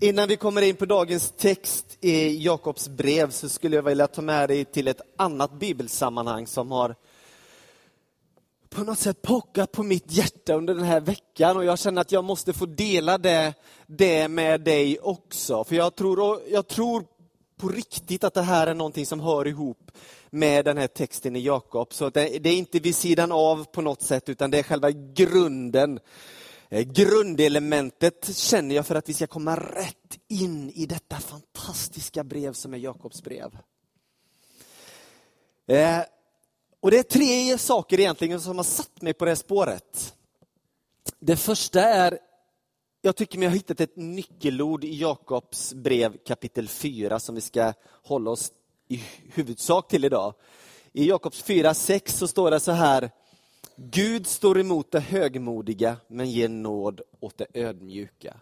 Innan vi kommer in på dagens text i Jakobs brev så skulle jag vilja ta med dig till ett annat bibelsammanhang som har på något sätt pockat på mitt hjärta under den här veckan och jag känner att jag måste få dela det, det med dig också. För jag tror, jag tror på riktigt att det här är någonting som hör ihop med den här texten i Jakob. Så det, det är inte vid sidan av på något sätt utan det är själva grunden Eh, Eh, grundelementet känner jag för att vi ska komma rätt in i detta fantastiska brev som är Jakobs brev. Eh, och Det är tre saker egentligen som har satt mig på det här spåret. Det första är, jag tycker mig ha hittat ett nyckelord i Jakobs brev kapitel 4 som vi ska hålla oss i huvudsak till idag. I Jakobs 4.6 så står det så här, Gud står emot det högmodiga men ger nåd åt det ödmjuka.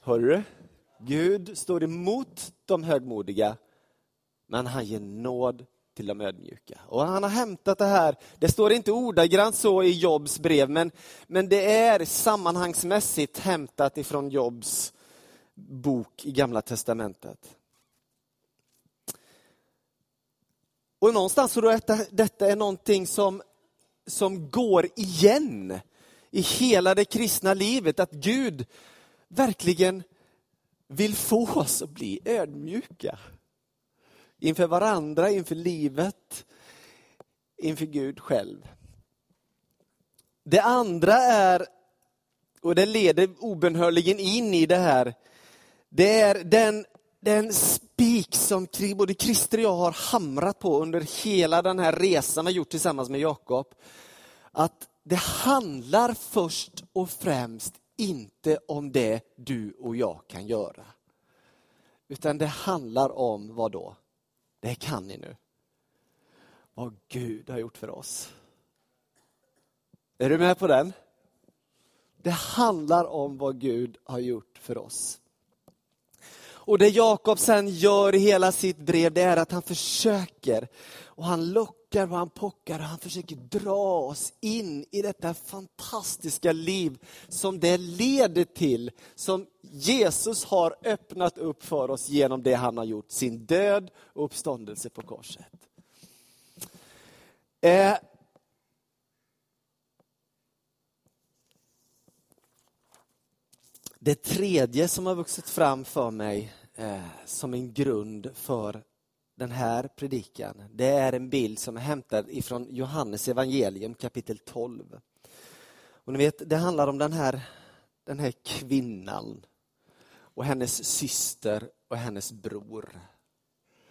Hör du? Gud står emot de högmodiga men han ger nåd till de ödmjuka. Och han har hämtat det här, det står inte ordagrant så i Jobs brev, men, men det är sammanhangsmässigt hämtat ifrån Jobs bok i Gamla Testamentet. Och någonstans tror jag att detta är någonting som, som går igen i hela det kristna livet, att Gud verkligen vill få oss att bli ödmjuka. Inför varandra, inför livet, inför Gud själv. Det andra är, och det leder obönhörligen in i det här, det är den den spik som både Christer och jag har hamrat på under hela den här resan vi gjort tillsammans med Jakob. Att det handlar först och främst inte om det du och jag kan göra. Utan det handlar om vad då? Det kan ni nu. Vad Gud har gjort för oss. Är du med på den? Det handlar om vad Gud har gjort för oss. Och det Jakob sen gör i hela sitt brev, det är att han försöker, och han lockar och han pockar och han försöker dra oss in i detta fantastiska liv som det leder till, som Jesus har öppnat upp för oss genom det han har gjort, sin död och uppståndelse på korset. Eh, Det tredje som har vuxit fram för mig eh, som en grund för den här predikan, det är en bild som är hämtad ifrån Johannes evangelium kapitel 12. Och ni vet, det handlar om den här, den här kvinnan och hennes syster och hennes bror.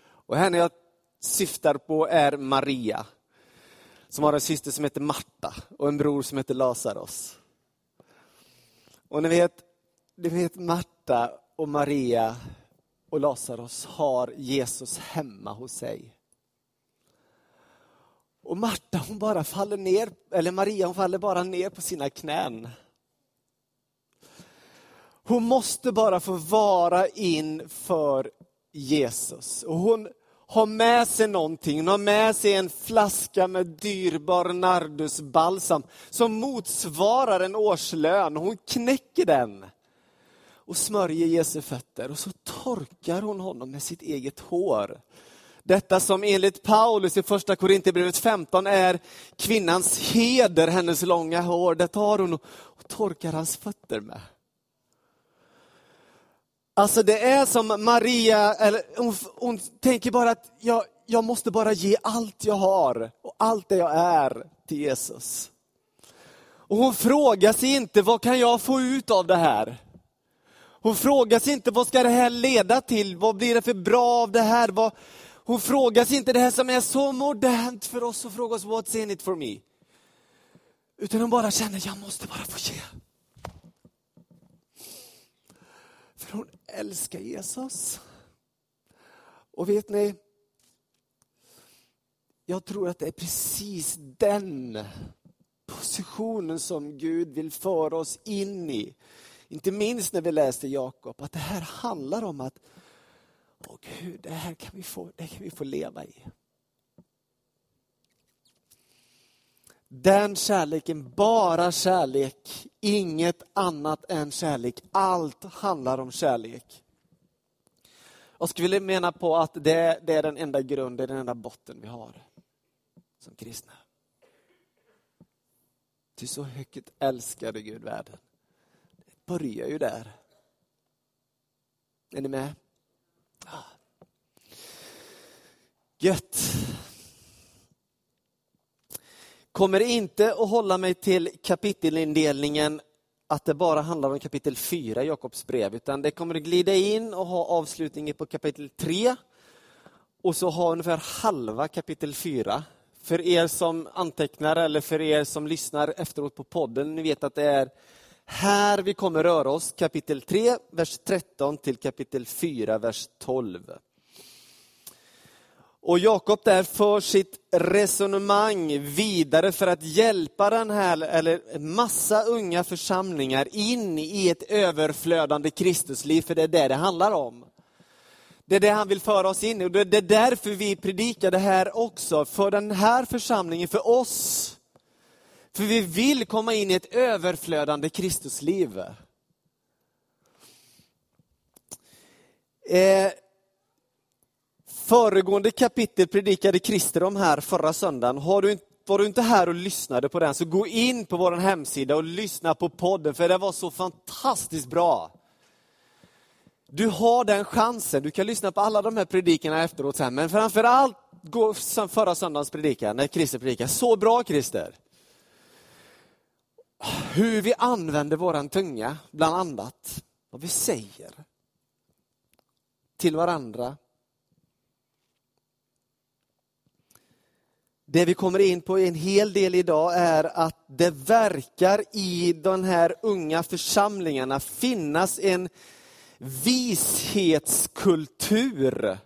Och henne jag syftar på är Maria, som har en syster som heter Marta och en bror som heter Lazarus. Och ni vet, du vet Marta och Maria och Lazarus har Jesus hemma hos sig. Och Marta hon bara faller ner, eller Maria hon faller bara ner på sina knän. Hon måste bara få vara inför Jesus. Och hon har med sig någonting, hon har med sig en flaska med dyrbar nardusbalsam som motsvarar en årslön. Hon knäcker den och smörjer Jesu fötter och så torkar hon honom med sitt eget hår. Detta som enligt Paulus i första Korinthierbrevet 15 är kvinnans heder, hennes långa hår. Det tar hon och torkar hans fötter med. Alltså det är som Maria, eller hon, hon tänker bara att jag, jag måste bara ge allt jag har och allt det jag är till Jesus. Och hon frågar sig inte, vad kan jag få ut av det här? Hon frågar sig inte vad ska det här leda till, vad blir det för bra av det här? Vad... Hon frågar sig inte det här som är så modernt för oss och frågar oss what's in it for me. Utan hon bara känner, jag måste bara få ge. För hon älskar Jesus. Och vet ni, jag tror att det är precis den positionen som Gud vill föra oss in i. Inte minst när vi läste Jakob, att det här handlar om att Åh Gud, det här kan vi få, det kan vi få leva i. Den kärleken, bara kärlek, inget annat än kärlek. Allt handlar om kärlek. Jag skulle vilja mena på att det, det är den enda grunden, den enda botten vi har som kristna. Ty så högt älskade Gud världen. Det börjar ju där. Är ni med? Ah. Gött. Kommer inte att hålla mig till kapitelindelningen att det bara handlar om kapitel 4 i Jakobs brev, utan det kommer att glida in och ha avslutningen på kapitel 3 och så ha ungefär halva kapitel 4. För er som antecknar eller för er som lyssnar efteråt på podden, ni vet att det är här vi kommer röra oss, kapitel 3, vers 13 till kapitel 4, vers 12. Och Jakob där för sitt resonemang vidare för att hjälpa den här, eller massa unga församlingar in i ett överflödande Kristusliv, för det är det det handlar om. Det är det han vill föra oss in i och det är därför vi predikar det här också, för den här församlingen, för oss. För vi vill komma in i ett överflödande Kristusliv. Eh, Föregående kapitel predikade Christer om här förra söndagen. Har du, var du inte här och lyssnade på den så gå in på vår hemsida och lyssna på podden för det var så fantastiskt bra. Du har den chansen, du kan lyssna på alla de här predikerna efteråt sen, men framförallt gå förra söndagens predikan, när Christer predikade. Så bra Christer! Hur vi använder våran tunga, bland annat. Vad vi säger. Till varandra, Det vi kommer in på en hel del idag är att det verkar i de här unga församlingarna finnas en vishetskultur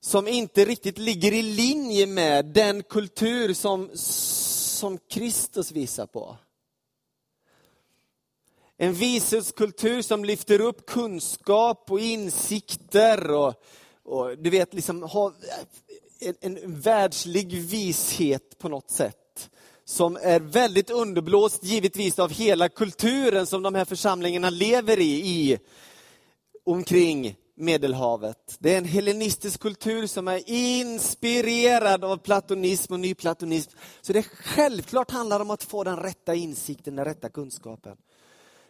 som inte riktigt ligger i linje med den kultur som, som Kristus visar på. En vishetskultur som lyfter upp kunskap och insikter och, och du vet, liksom ha, en, en världslig vishet på något sätt som är väldigt underblåst givetvis av hela kulturen som de här församlingarna lever i, i omkring Medelhavet. Det är en hellenistisk kultur som är inspirerad av platonism och nyplatonism. Så det självklart handlar om att få den rätta insikten, den rätta kunskapen.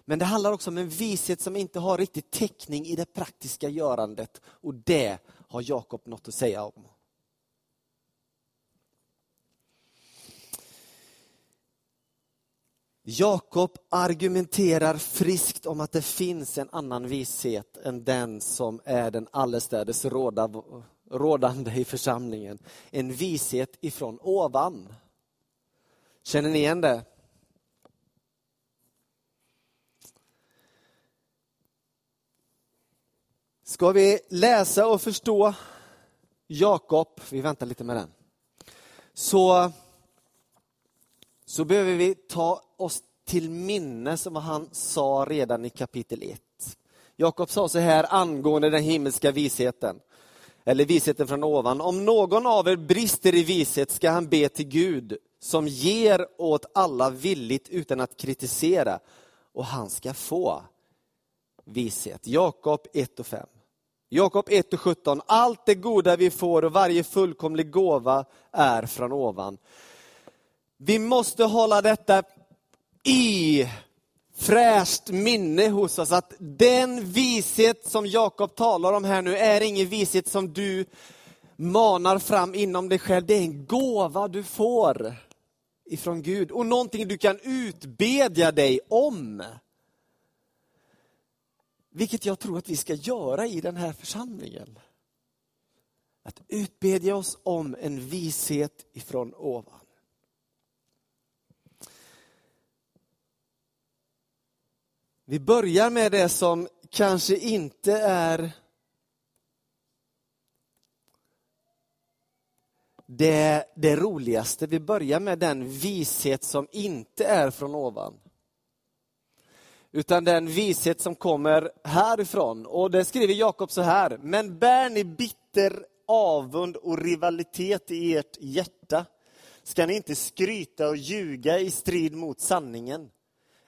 Men det handlar också om en vishet som inte har riktigt täckning i det praktiska görandet. Och det har Jakob något att säga om. Jakob argumenterar friskt om att det finns en annan vishet än den som är den allestädes rådande i församlingen. En vishet ifrån ovan. Känner ni igen det? Ska vi läsa och förstå Jakob, vi väntar lite med den, så så behöver vi ta oss till minnes vad han sa redan i kapitel 1. Jakob sa så här angående den himmelska visheten, eller visheten från ovan. Om någon av er brister i vishet ska han be till Gud som ger åt alla villigt utan att kritisera och han ska få vishet. Jakob 1 och 5. Jakob 1 och 17. Allt det goda vi får och varje fullkomlig gåva är från ovan. Vi måste hålla detta i fräscht minne hos oss, att den vishet som Jakob talar om här nu är ingen vishet som du manar fram inom dig själv. Det är en gåva du får ifrån Gud och någonting du kan utbedja dig om. Vilket jag tror att vi ska göra i den här församlingen. Att utbedja oss om en vishet ifrån ovan. Vi börjar med det som kanske inte är det, det roligaste. Vi börjar med den vishet som inte är från ovan. Utan den vishet som kommer härifrån. Och det skriver Jakob så här. Men bär ni bitter avund och rivalitet i ert hjärta ska ni inte skryta och ljuga i strid mot sanningen.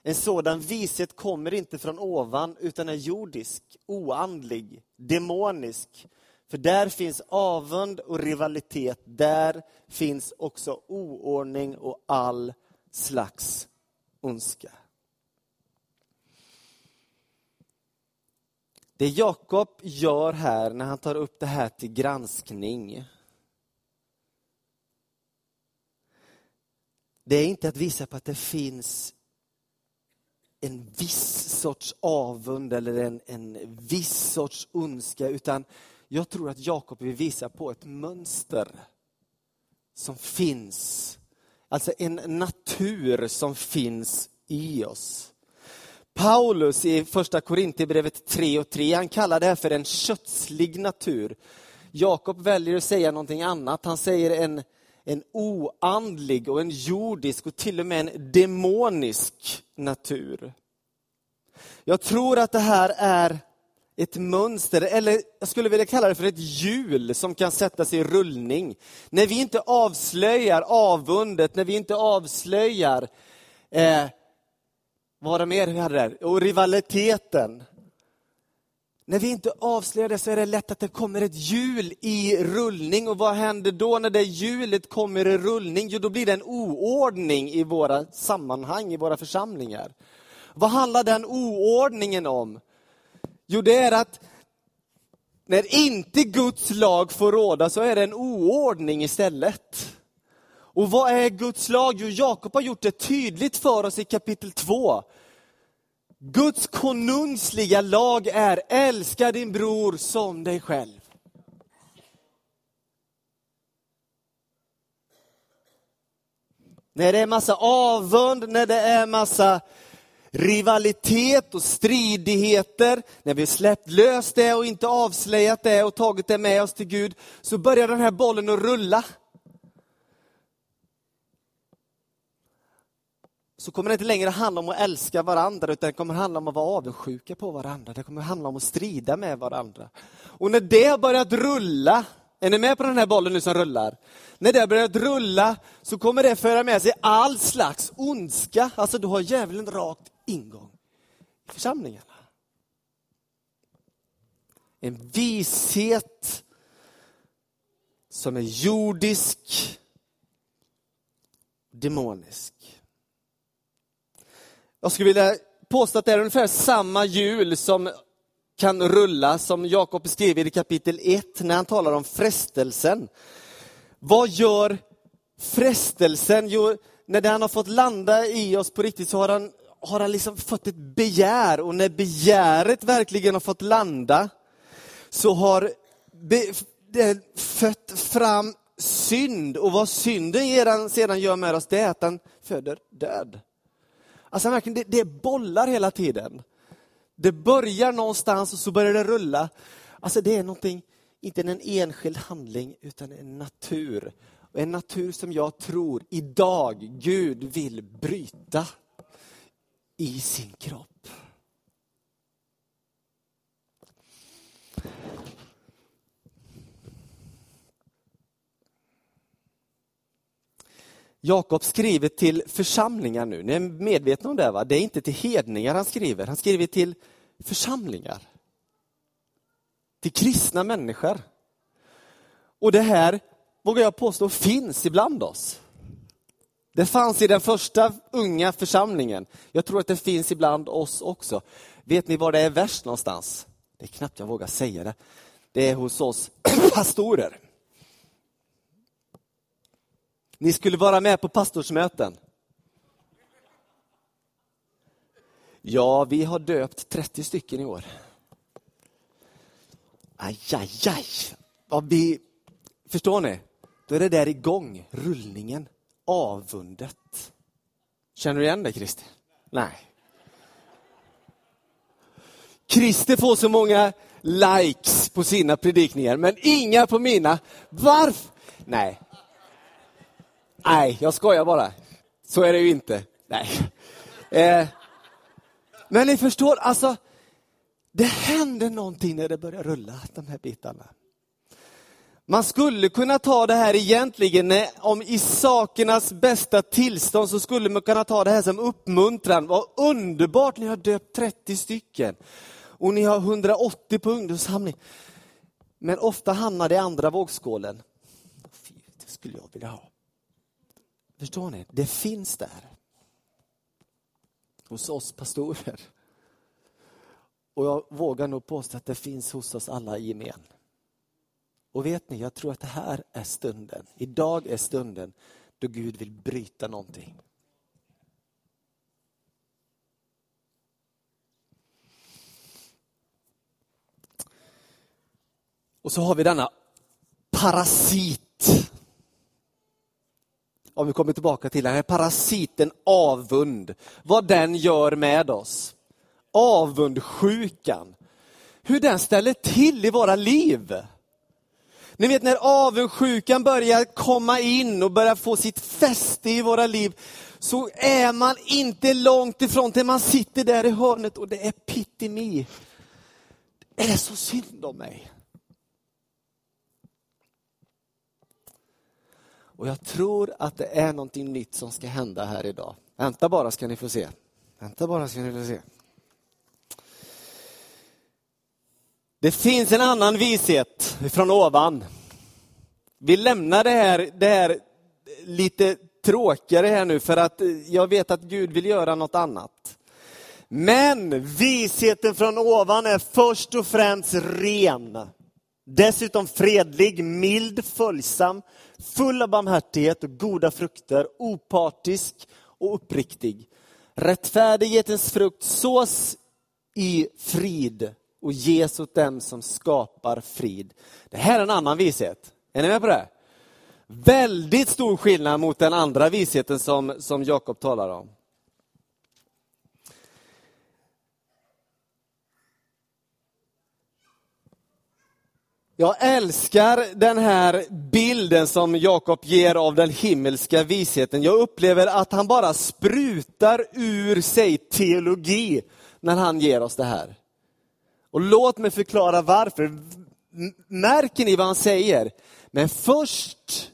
En sådan vishet kommer inte från ovan utan är jordisk, oandlig, demonisk. För där finns avund och rivalitet, där finns också oordning och all slags ondska. Det Jakob gör här när han tar upp det här till granskning det är inte att visa på att det finns en viss sorts avund eller en, en viss sorts ondska, utan jag tror att Jakob vill visa på ett mönster som finns. Alltså en natur som finns i oss. Paulus i första Korinthierbrevet 3 och 3, han kallar det här för en kötslig natur. Jakob väljer att säga någonting annat. Han säger en, en oandlig och en jordisk och till och med en demonisk natur. Jag tror att det här är ett mönster, eller jag skulle vilja kalla det för ett hjul som kan sättas i rullning. När vi inte avslöjar avundet, när vi inte avslöjar eh, vad var det mer vi hade där? Och rivaliteten. När vi inte avslöjar det så är det lätt att det kommer ett hjul i rullning. Och vad händer då när det hjulet kommer i rullning? Jo, då blir det en oordning i våra sammanhang, i våra församlingar. Vad handlar den oordningen om? Jo, det är att när inte Guds lag får råda så är det en oordning istället. Och vad är Guds lag? Jo, Jakob har gjort det tydligt för oss i kapitel 2. Guds konungsliga lag är älska din bror som dig själv. När det är massa avund, när det är massa rivalitet och stridigheter, när vi släppt lös det och inte avslöjat det och tagit det med oss till Gud, så börjar den här bollen att rulla. Så kommer det inte längre handla om att älska varandra, utan det kommer handla om att vara avundsjuka på varandra. Det kommer handla om att strida med varandra. Och när det har börjat rulla, är ni med på den här bollen nu som rullar? När det har börjat rulla så kommer det föra med sig all slags ondska. Alltså du har djävulen rakt ingång i församlingarna. En vishet som är jordisk, demonisk. Jag skulle vilja påstå att det är ungefär samma hjul som kan rulla som Jakob beskriver i kapitel 1 när han talar om frestelsen. Vad gör frestelsen? Jo, när den har fått landa i oss på riktigt så har han, har han liksom fått ett begär och när begäret verkligen har fått landa så har det fött fram synd och vad synden sedan gör med oss det är att den föder död. Alltså verkligen, det, det bollar hela tiden. Det börjar någonstans och så börjar det rulla. Alltså det är någonting, inte en enskild handling, utan en natur. En natur som jag tror idag Gud vill bryta i sin kropp. Jakob skriver till församlingar nu. Ni är medvetna om det? va? Det är inte till hedningar han skriver, han skriver till församlingar. Till kristna människor. Och det här, vågar jag påstå, finns ibland oss. Det fanns i den första unga församlingen. Jag tror att det finns ibland oss också. Vet ni var det är värst någonstans? Det är knappt jag vågar säga det. Det är hos oss pastorer. Ni skulle vara med på pastorsmöten. Ja, vi har döpt 30 stycken i år. Aj, aj, aj. Ja, vi, förstår ni? Då är det där igång, rullningen, avundet. Känner du igen det, Christer? Nej. Christer får så många likes på sina predikningar, men inga på mina. Varför? Nej, Nej, jag skojar bara. Så är det ju inte. Nej. Eh, men ni förstår, alltså, det händer någonting när det börjar rulla, de här bitarna. Man skulle kunna ta det här egentligen, eh, om i sakernas bästa tillstånd så skulle man kunna ta det här som uppmuntran. Vad underbart, ni har döpt 30 stycken. Och ni har 180 på ungdomssamling. Men ofta hamnar det i andra vågskålen. Det skulle jag vilja ha. Förstår ni? Det finns där. Hos oss pastorer. Och jag vågar nog påstå att det finns hos oss alla i gemen. Och vet ni, jag tror att det här är stunden. Idag är stunden då Gud vill bryta någonting. Och så har vi denna parasit. Om vi kommer tillbaka till den här parasiten avund. Vad den gör med oss. Avundsjukan. Hur den ställer till i våra liv. Ni vet när avundsjukan börjar komma in och börjar få sitt fäste i våra liv, så är man inte långt ifrån till man sitter där i hörnet och det är pittimi. Det är så synd om mig. Och jag tror att det är någonting nytt som ska hända här idag. Vänta bara ska ni få se. Vänta bara ska ni få se. Det finns en annan vishet från ovan. Vi lämnar det här, det här lite tråkigare här nu för att jag vet att Gud vill göra något annat. Men visheten från ovan är först och främst ren. Dessutom fredlig, mild, följsam, full av barmhärtighet och goda frukter, opartisk och uppriktig. Rättfärdighetens frukt sås i frid och ges åt dem som skapar frid. Det här är en annan vishet. Är ni med på det? Väldigt stor skillnad mot den andra visheten som, som Jakob talar om. Jag älskar den här bilden som Jakob ger av den himmelska visheten. Jag upplever att han bara sprutar ur sig teologi när han ger oss det här. Och låt mig förklara varför. Märker ni vad han säger? Men först,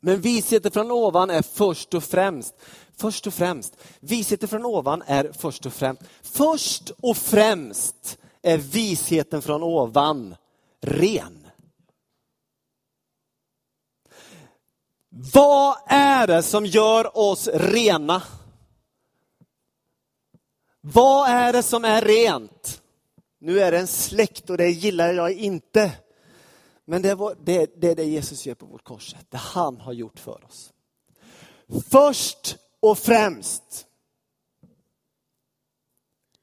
men visheten från ovan är först och främst. Först och främst. Visheten från ovan är först och främst. Först och främst är visheten från ovan ren. Vad är det som gör oss rena? Vad är det som är rent? Nu är det en släkt och det gillar jag inte. Men det, är det, det är det Jesus gör på vårt kors, det han har gjort för oss. Först och främst,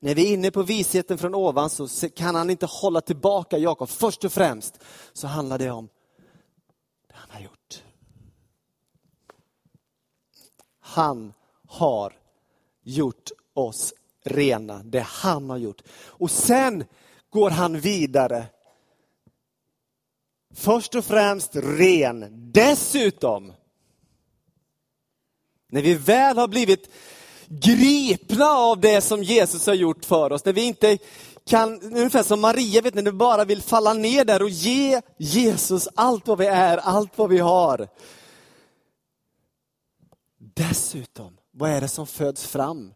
när vi är inne på visheten från ovan så kan han inte hålla tillbaka Jakob. Först och främst så handlar det om det han har gjort. Han har gjort oss rena, det han har gjort. Och sen går han vidare. Först och främst ren. Dessutom, när vi väl har blivit gripna av det som Jesus har gjort för oss, när vi inte kan, ungefär som Maria, vet ni, när vi bara vill falla ner där och ge Jesus allt vad vi är, allt vad vi har. Dessutom, vad är det som föds fram?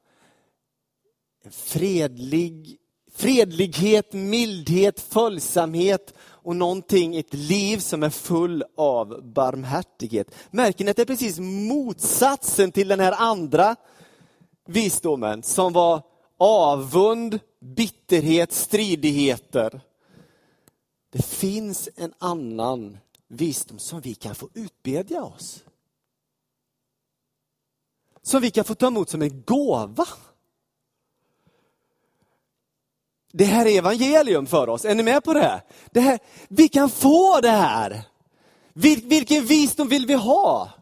fredlig, fredlighet, mildhet, följsamhet och någonting, ett liv som är full av barmhärtighet. Märker ni att det är precis motsatsen till den här andra visdomen som var avund, bitterhet, stridigheter. Det finns en annan visdom som vi kan få utbedja oss. Som vi kan få ta emot som en gåva. Det här är evangelium för oss. Är ni med på det? det här, vi kan få det här. Vil, vilken visdom vill vi ha?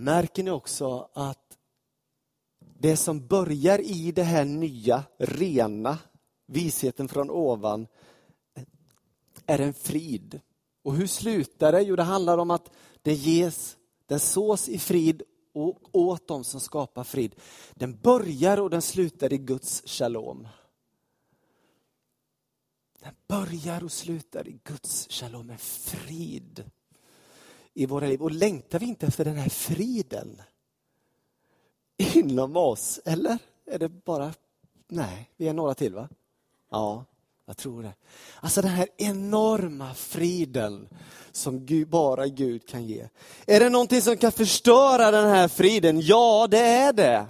Märker ni också att det som börjar i det här nya, rena, visheten från ovan, är en frid. Och hur slutar det? Jo, det handlar om att det ges, den sås i frid och åt dem som skapar frid. Den börjar och den slutar i Guds shalom. Den börjar och slutar i Guds shalom, en frid i våra liv. Och längtar vi inte efter den här friden inom oss? Eller är det bara... Nej, vi är några till va? Ja, jag tror det. Alltså den här enorma friden som Gud, bara Gud kan ge. Är det någonting som kan förstöra den här friden? Ja, det är det.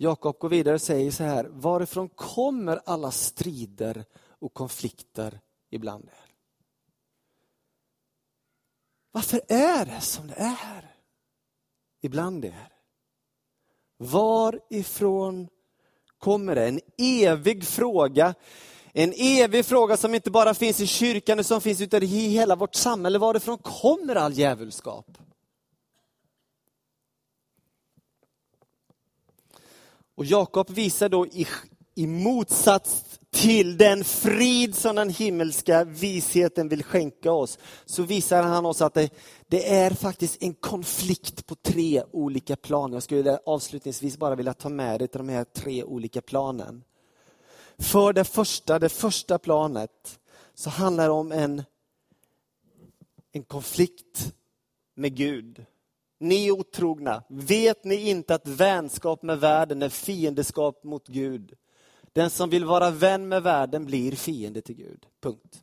Jakob går vidare och säger så här, varifrån kommer alla strider och konflikter ibland er? Varför är det som det är ibland er? Varifrån kommer det? En evig fråga. En evig fråga som inte bara finns i kyrkan, som finns ute i hela vårt samhälle. Varifrån kommer all djävulskap? Och Jakob visar då i, i motsats till den frid som den himmelska visheten vill skänka oss, så visar han oss att det, det är faktiskt en konflikt på tre olika plan. Jag skulle avslutningsvis bara vilja ta med dig till de här tre olika planen. För det första, det första planet, så handlar det om en, en konflikt med Gud. Ni otrogna, vet ni inte att vänskap med världen är fiendeskap mot Gud? Den som vill vara vän med världen blir fiende till Gud. Punkt.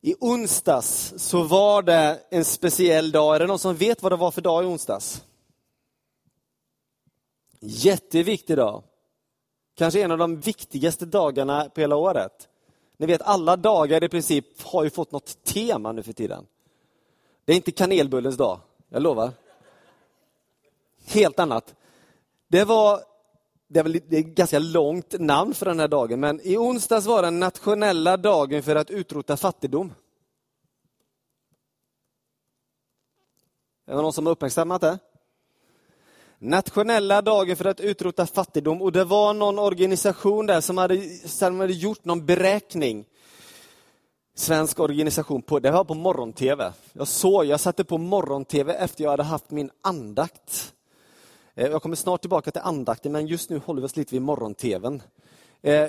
I onsdags så var det en speciell dag. Är det någon som vet vad det var för dag i onsdags? Jätteviktig dag. Kanske en av de viktigaste dagarna på hela året. Ni vet alla dagar i princip har ju fått något tema nu för tiden. Det är inte kanelbullens dag, jag lovar. Helt annat. Det var det är väl det är ett ganska långt namn för den här dagen, men i onsdags var den nationella dagen för att utrota fattigdom. Är det någon som har uppmärksammat det? Nationella dagen för att utrota fattigdom och det var någon organisation där som hade, som hade gjort någon beräkning svensk organisation på, det var på morgon-tv. Jag såg, jag satte på morgon-tv efter jag hade haft min andakt. Eh, jag kommer snart tillbaka till andakten, men just nu håller vi oss lite vid morgon-tvn. Eh,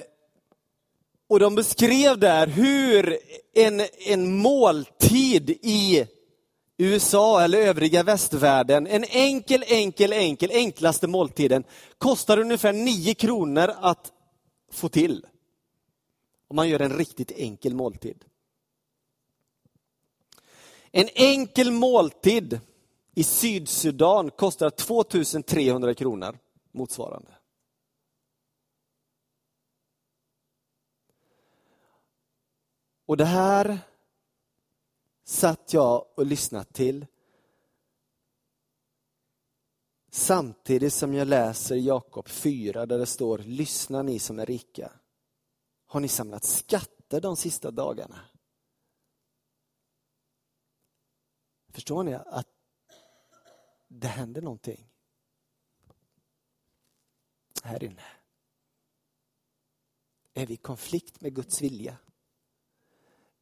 och de beskrev där hur en, en måltid i USA eller övriga västvärlden, en enkel, enkel, enkel, enklaste måltiden, kostar ungefär 9 kronor att få till. Om man gör en riktigt enkel måltid. En enkel måltid i Sydsudan kostar 2300 kronor motsvarande. Och det här satt jag och lyssnat till samtidigt som jag läser Jakob 4 där det står Lyssna ni som är rika. Har ni samlat skatter de sista dagarna? Förstår ni att det händer någonting här inne? Är vi i konflikt med Guds vilja?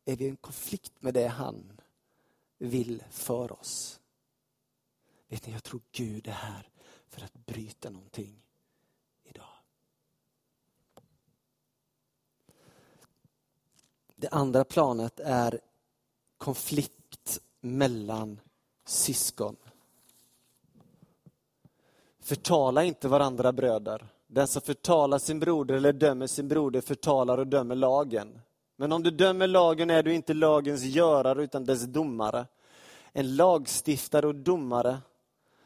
Är vi i konflikt med det han vill för oss? Vet ni, jag tror Gud är här för att bryta någonting idag. Det andra planet är konflikt mellan syskon. Förtala inte varandra bröder. Den som förtalar sin broder eller dömer sin broder förtalar och dömer lagen. Men om du dömer lagen är du inte lagens görare utan dess domare. En lagstiftare och domare.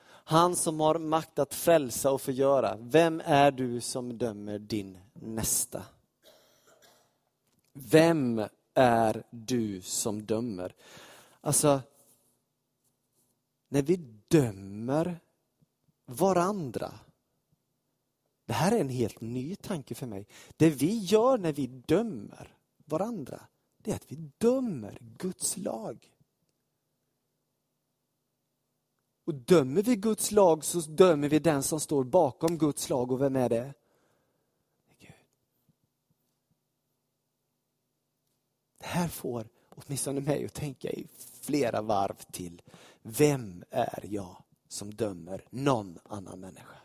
Han som har makt att frälsa och förgöra. Vem är du som dömer din nästa? Vem är du som dömer? Alltså, när vi dömer varandra. Det här är en helt ny tanke för mig. Det vi gör när vi dömer varandra, det är att vi dömer Guds lag. Och dömer vi Guds lag så dömer vi den som står bakom Guds lag. Och vem är det? Gud. Det här får åtminstone mig att tänka i flera varv till. Vem är jag som dömer någon annan människa.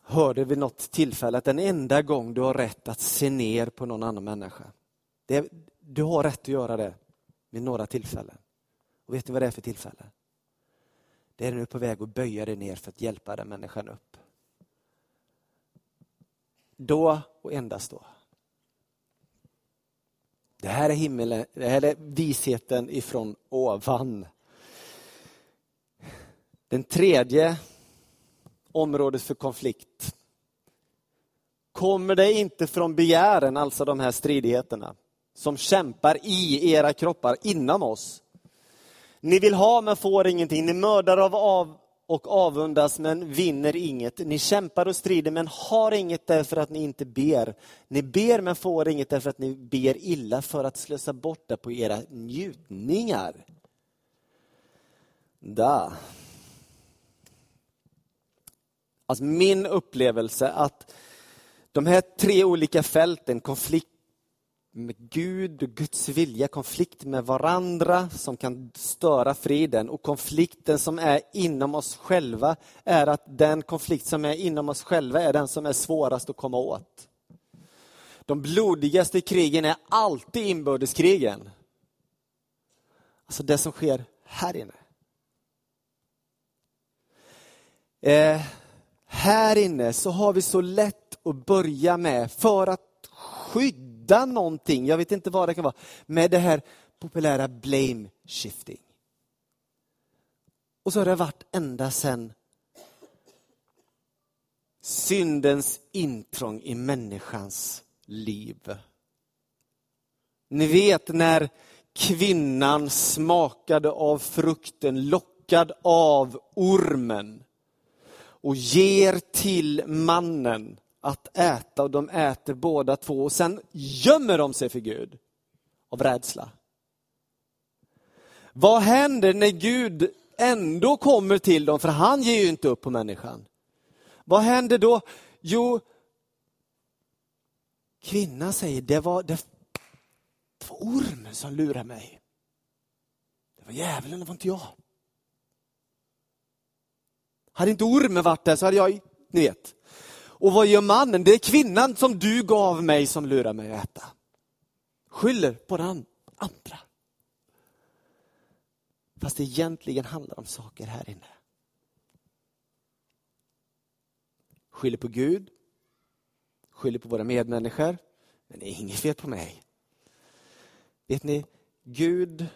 Hörde vid något tillfälle att den enda gång du har rätt att se ner på någon annan människa, det, du har rätt att göra det vid några tillfällen. Och vet du vad det är för tillfälle? Det är när du är på väg att böja dig ner för att hjälpa den människan upp. Då och endast då. Det här är himmelen, det här är visheten ifrån ovan. Den tredje området för konflikt kommer det inte från begären, alltså de här stridigheterna som kämpar i era kroppar inom oss. Ni vill ha men får ingenting, ni mördar av, av och avundas men vinner inget. Ni kämpar och strider men har inget därför att ni inte ber. Ni ber men får inget därför att ni ber illa för att slösa bort det på era njutningar. Da. Alltså min upplevelse att de här tre olika fälten, konflikt med Gud och Guds vilja, konflikt med varandra som kan störa friden och konflikten som är inom oss själva är att den konflikt som är inom oss själva är den som är svårast att komma åt. De blodigaste krigen är alltid inbördeskrigen. Alltså det som sker här inne. Eh, här inne så har vi så lätt att börja med för att skydda skydda någonting, jag vet inte vad det kan vara, med det här populära blame shifting. Och så har det varit ända sedan syndens intrång i människans liv. Ni vet när kvinnan smakade av frukten, lockad av ormen och ger till mannen att äta och de äter båda två och sen gömmer de sig för Gud av rädsla. Vad händer när Gud ändå kommer till dem, för han ger ju inte upp på människan. Vad händer då? Jo, kvinnan säger, det var, det var ormen som lurade mig. Det var djävulen, det var inte jag. Hade inte ormen varit där så hade jag, ni vet, och vad gör mannen? Det är kvinnan som du gav mig som lurar mig att äta. Skyller på den andra. Fast det egentligen handlar om saker här inne. Skyller på Gud, skyller på våra medmänniskor, men det är inget fel på mig. Vet ni, Gud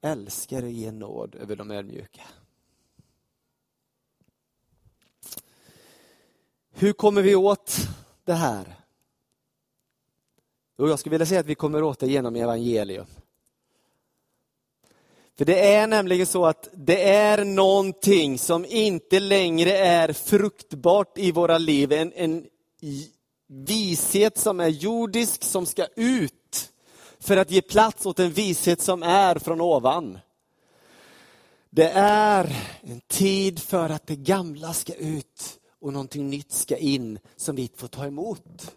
älskar att ge nåd över de ödmjuka. Hur kommer vi åt det här? Och jag skulle vilja säga att vi kommer åt det genom evangelium. För det är nämligen så att det är någonting som inte längre är fruktbart i våra liv. En, en vishet som är jordisk, som ska ut för att ge plats åt en vishet som är från ovan. Det är en tid för att det gamla ska ut och någonting nytt ska in som vi får ta emot.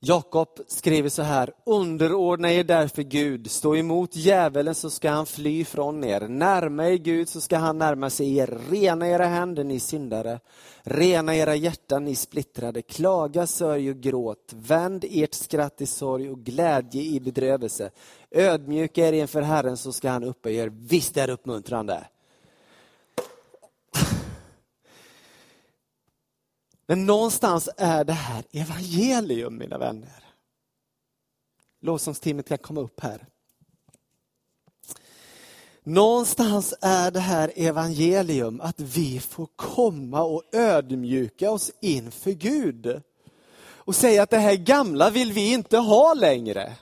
Jakob skriver så här, underordna er därför Gud, stå emot djävulen så ska han fly från er. Närma er Gud så ska han närma sig er. Rena era händer ni syndare, rena era hjärtan ni splittrade. Klaga, sörj och gråt, vänd ert skratt i sorg och glädje i bedrövelse. Ödmjuka er inför Herren så ska han upphöja er. Visst är det uppmuntrande? Men någonstans är det här evangelium, mina vänner. Lovsångsteamet kan komma upp här. Någonstans är det här evangelium, att vi får komma och ödmjuka oss inför Gud. Och säga att det här gamla vill vi inte ha längre.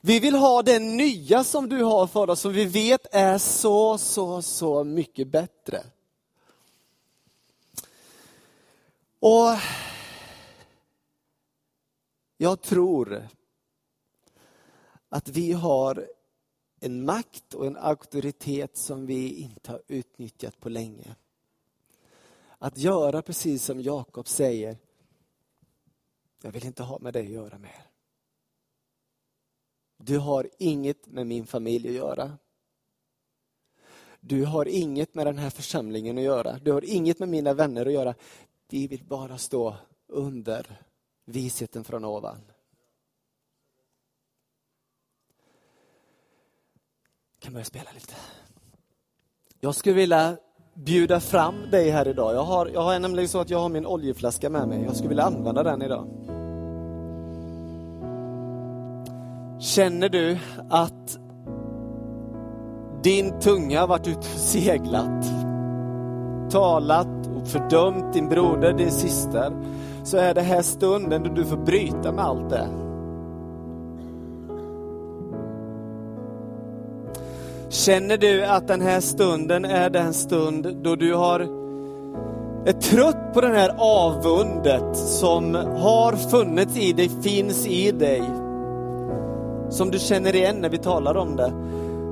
Vi vill ha det nya som du har för oss, som vi vet är så, så, så mycket bättre. Och jag tror att vi har en makt och en auktoritet som vi inte har utnyttjat på länge. Att göra precis som Jakob säger, jag vill inte ha med dig att göra mer. Du har inget med min familj att göra. Du har inget med den här församlingen att göra. Du har inget med mina vänner att göra. Vi vill bara stå under visheten från ovan. Jag kan börja spela lite. Jag skulle vilja bjuda fram dig här idag. Jag har, jag har nämligen så att jag har min oljeflaska med mig. Jag skulle vilja använda den idag. Känner du att din tunga har varit ute och seglat, talat fördömt din broder, din syster, så är det här stunden då du får bryta med allt det. Känner du att den här stunden är den stund då du har är trött på det här avundet som har funnits i dig, finns i dig, som du känner igen när vi talar om det,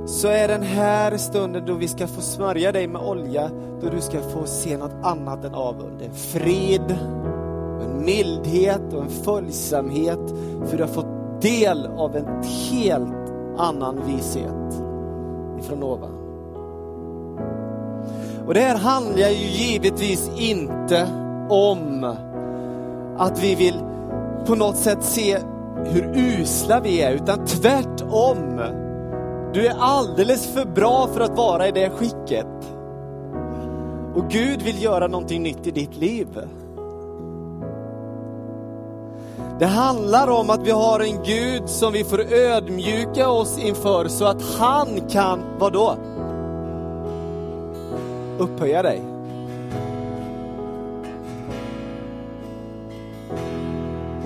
så är den här stunden då vi ska få smörja dig med olja, då du ska få se något annat än avund. En frid, en mildhet och en följsamhet, för du har fått del av en helt annan vishet ifrån ovan. Och det här handlar ju givetvis inte om att vi vill på något sätt se hur usla vi är, utan tvärtom. Du är alldeles för bra för att vara i det skicket. Och Gud vill göra någonting nytt i ditt liv. Det handlar om att vi har en Gud som vi får ödmjuka oss inför så att han kan, vadå? Upphöja dig.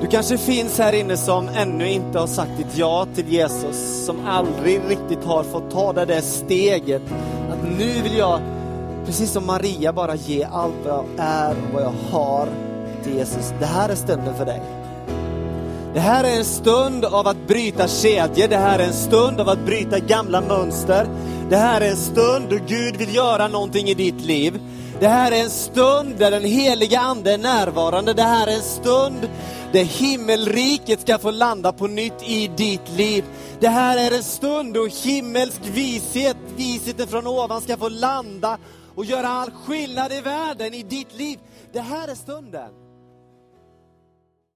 Du kanske finns här inne som ännu inte har sagt ditt ja till Jesus, som aldrig riktigt har fått ta det där steget att nu vill jag, precis som Maria, bara ge allt vad jag är och vad jag har till Jesus. Det här är stunden för dig. Det här är en stund av att bryta kedjor, det här är en stund av att bryta gamla mönster. Det här är en stund då Gud vill göra någonting i ditt liv. Det här är en stund där den heliga Ande är närvarande. Det här är en stund där himmelriket ska få landa på nytt i ditt liv. Det här är en stund då himmelsk vishet, visheten från ovan ska få landa och göra all skillnad i världen, i ditt liv. Det här är stunden.